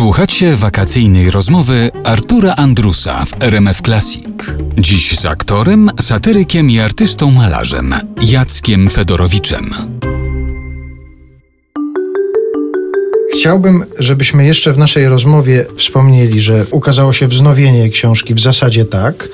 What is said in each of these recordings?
Słuchacie wakacyjnej rozmowy Artura Andrusa w RMF Classic. Dziś z aktorem, satyrykiem i artystą malarzem Jackiem Fedorowiczem. Chciałbym, żebyśmy jeszcze w naszej rozmowie wspomnieli, że ukazało się wznowienie książki w zasadzie tak.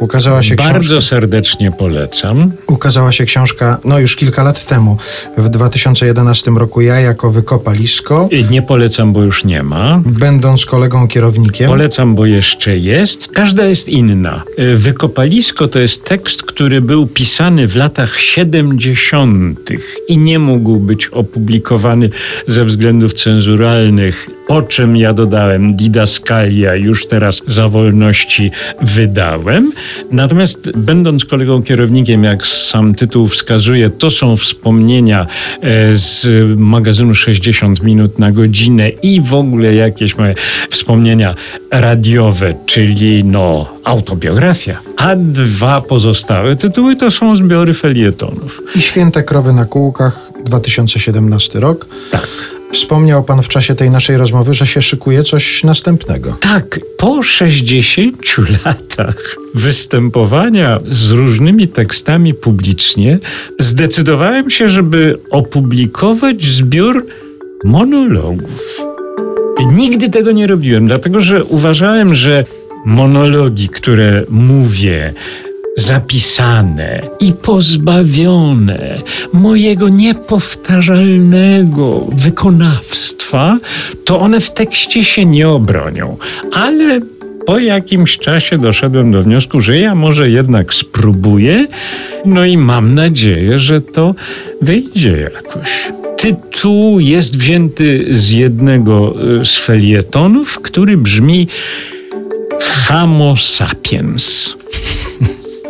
Ukazała się Bardzo książka, serdecznie polecam. ukazała się książka no już kilka lat temu, w 2011 roku ja jako wykopalisko, I Nie polecam, bo już nie ma. będąc kolegą kierownikiem. Polecam, bo jeszcze jest. Każda jest inna. Y, Wykopalisko to jest tekst, który był pisany w latach 70. i nie mógł być opublikowany ze względów cenzuralnych. Po czym ja dodałem didaskalia, już teraz za wolności wydałem. Natomiast będąc kolegą kierownikiem, jak sam tytuł wskazuje, to są wspomnienia e, z magazynu 60 minut na godzinę i w ogóle jakieś moje wspomnienia radiowe, czyli no autobiografia. A dwa pozostałe tytuły to są zbiory felietonów. I Święte krowy na kółkach, 2017 rok. Tak. Wspomniał pan w czasie tej naszej rozmowy, że się szykuje coś następnego. Tak, po 60 latach występowania z różnymi tekstami publicznie, zdecydowałem się, żeby opublikować zbiór monologów. Nigdy tego nie robiłem, dlatego że uważałem, że monologi, które mówię, zapisane i pozbawione mojego niepowtarzalnego wykonawstwa, to one w tekście się nie obronią. Ale po jakimś czasie doszedłem do wniosku, że ja może jednak spróbuję, no i mam nadzieję, że to wyjdzie jakoś. Tytuł jest wzięty z jednego y, z felietonów, który brzmi Homo sapiens.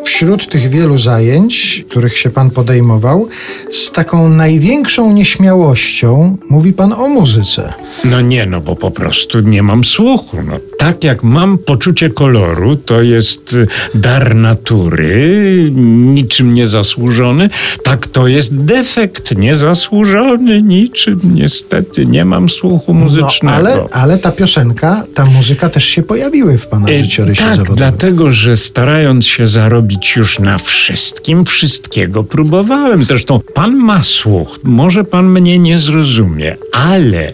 Wśród tych wielu zajęć, których się pan podejmował, z taką największą nieśmiałością mówi pan o muzyce. No nie, no bo po prostu nie mam słuchu. No, tak jak mam poczucie koloru, to jest y, dar natury, niczym niezasłużony, tak to jest defekt niezasłużony, niczym niestety nie mam słuchu muzycznego. No, ale, ale ta piosenka, ta muzyka też się pojawiły w pana E, życiorysie tak, zawodowym. dlatego, że starając się zarobić już na wszystkim, wszystkiego próbowałem. Zresztą pan ma słuch, może pan mnie nie zrozumie, ale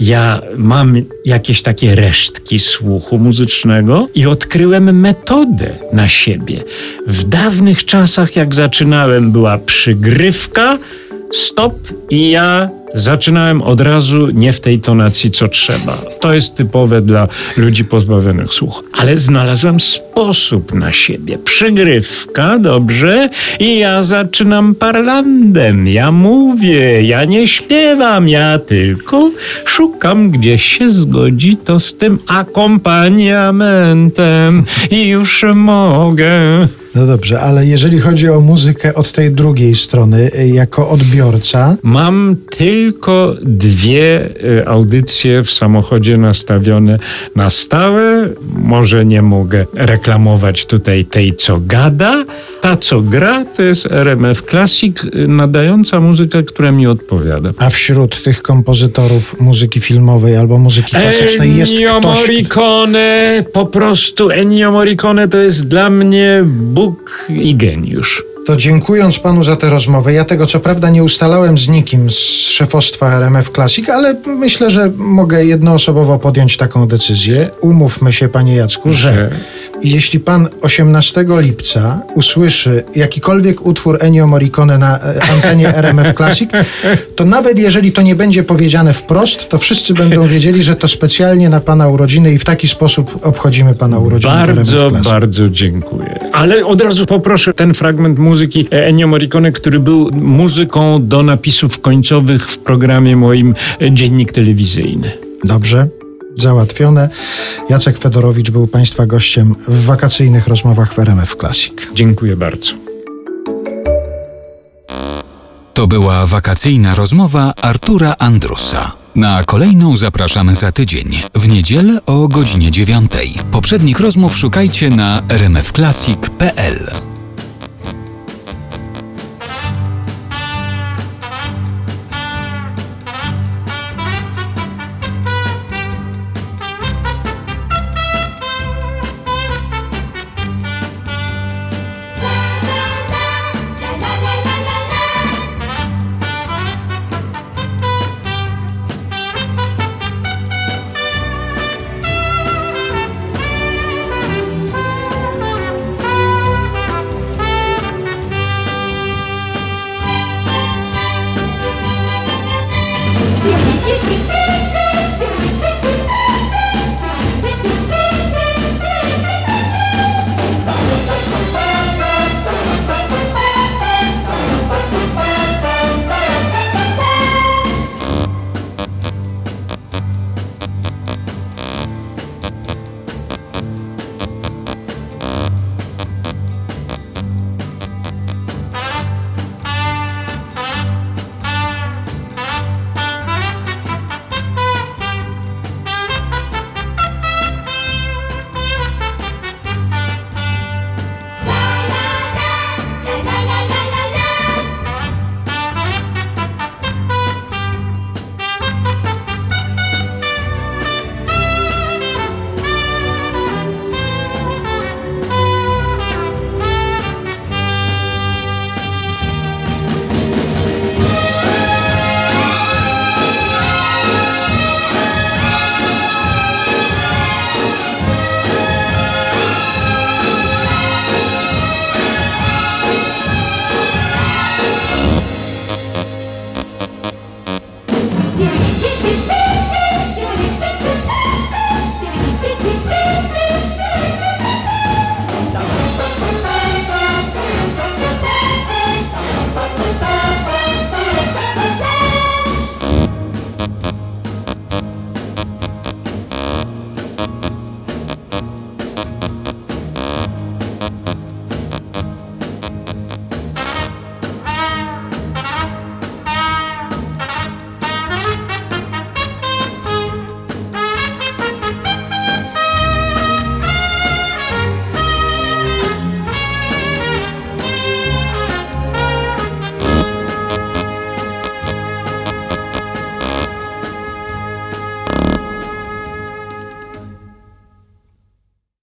ja mam jakieś takie resztki słuchu muzycznego i odkryłem metodę na siebie. W dawnych czasach, jak zaczynałem, była przygrywka, stop i ja zaczynałem od razu nie w tej tonacji, co trzeba. To jest typowe dla ludzi pozbawionych słuchu. Ale znalazłem sposób na siebie. Przygrywka, dobrze, i ja zaczynam parlandem. Ja mówię, ja nie śpiewam, ja tylko szukam, gdzie się zgodzi to z tym akompaniamentem i już mogę. No dobrze, ale jeżeli chodzi o muzykę od tej drugiej strony, y, jako odbiorca, Mam tylko dwie y, audycje w samochodzie nastawione na stałe. Może nie mogę reklamować tutaj tej, co gada. Ta, co gra, to jest RMF Classic, y, nadająca muzykę, która mi odpowiada. a wśród tych kompozytorów muzyki filmowej albo muzyki klasycznej jest Ennio ktoś... Morricone, po prostu Ennio Morricone to jest dla mnie Bóg i geniusz. To dziękując panu za tę rozmowę, ja tego co prawda nie ustalałem z nikim z szefostwa RMF Classic, ale myślę, że mogę jednoosobowo podjąć taką decyzję. Umówmy się, panie Jacku, że jeśli pan 18 lipca usłyszy jakikolwiek utwór Ennio Morricone na e, antenie RMF Classic, to nawet jeżeli to nie będzie powiedziane wprost, to wszyscy będą wiedzieli, że to specjalnie na pana urodziny i w taki sposób obchodzimy pana urodziny Bardzo, bardzo dziękuję. Ale od razu poproszę ten fragment muzyki Ennio Morricone, który był muzyką do napisów końcowych w programie moim e, Dziennik Telewizyjny. Dobrze, załatwione. Jacek Fedorowicz był Państwa gościem w wakacyjnych rozmowach w RMF Classic. Dziękuję bardzo. To była wakacyjna rozmowa Artura Andrusa. Na kolejną zapraszamy za tydzień, w niedzielę o godzinie dziewiątej. Poprzednich rozmów szukajcie na rmfclassic.pl.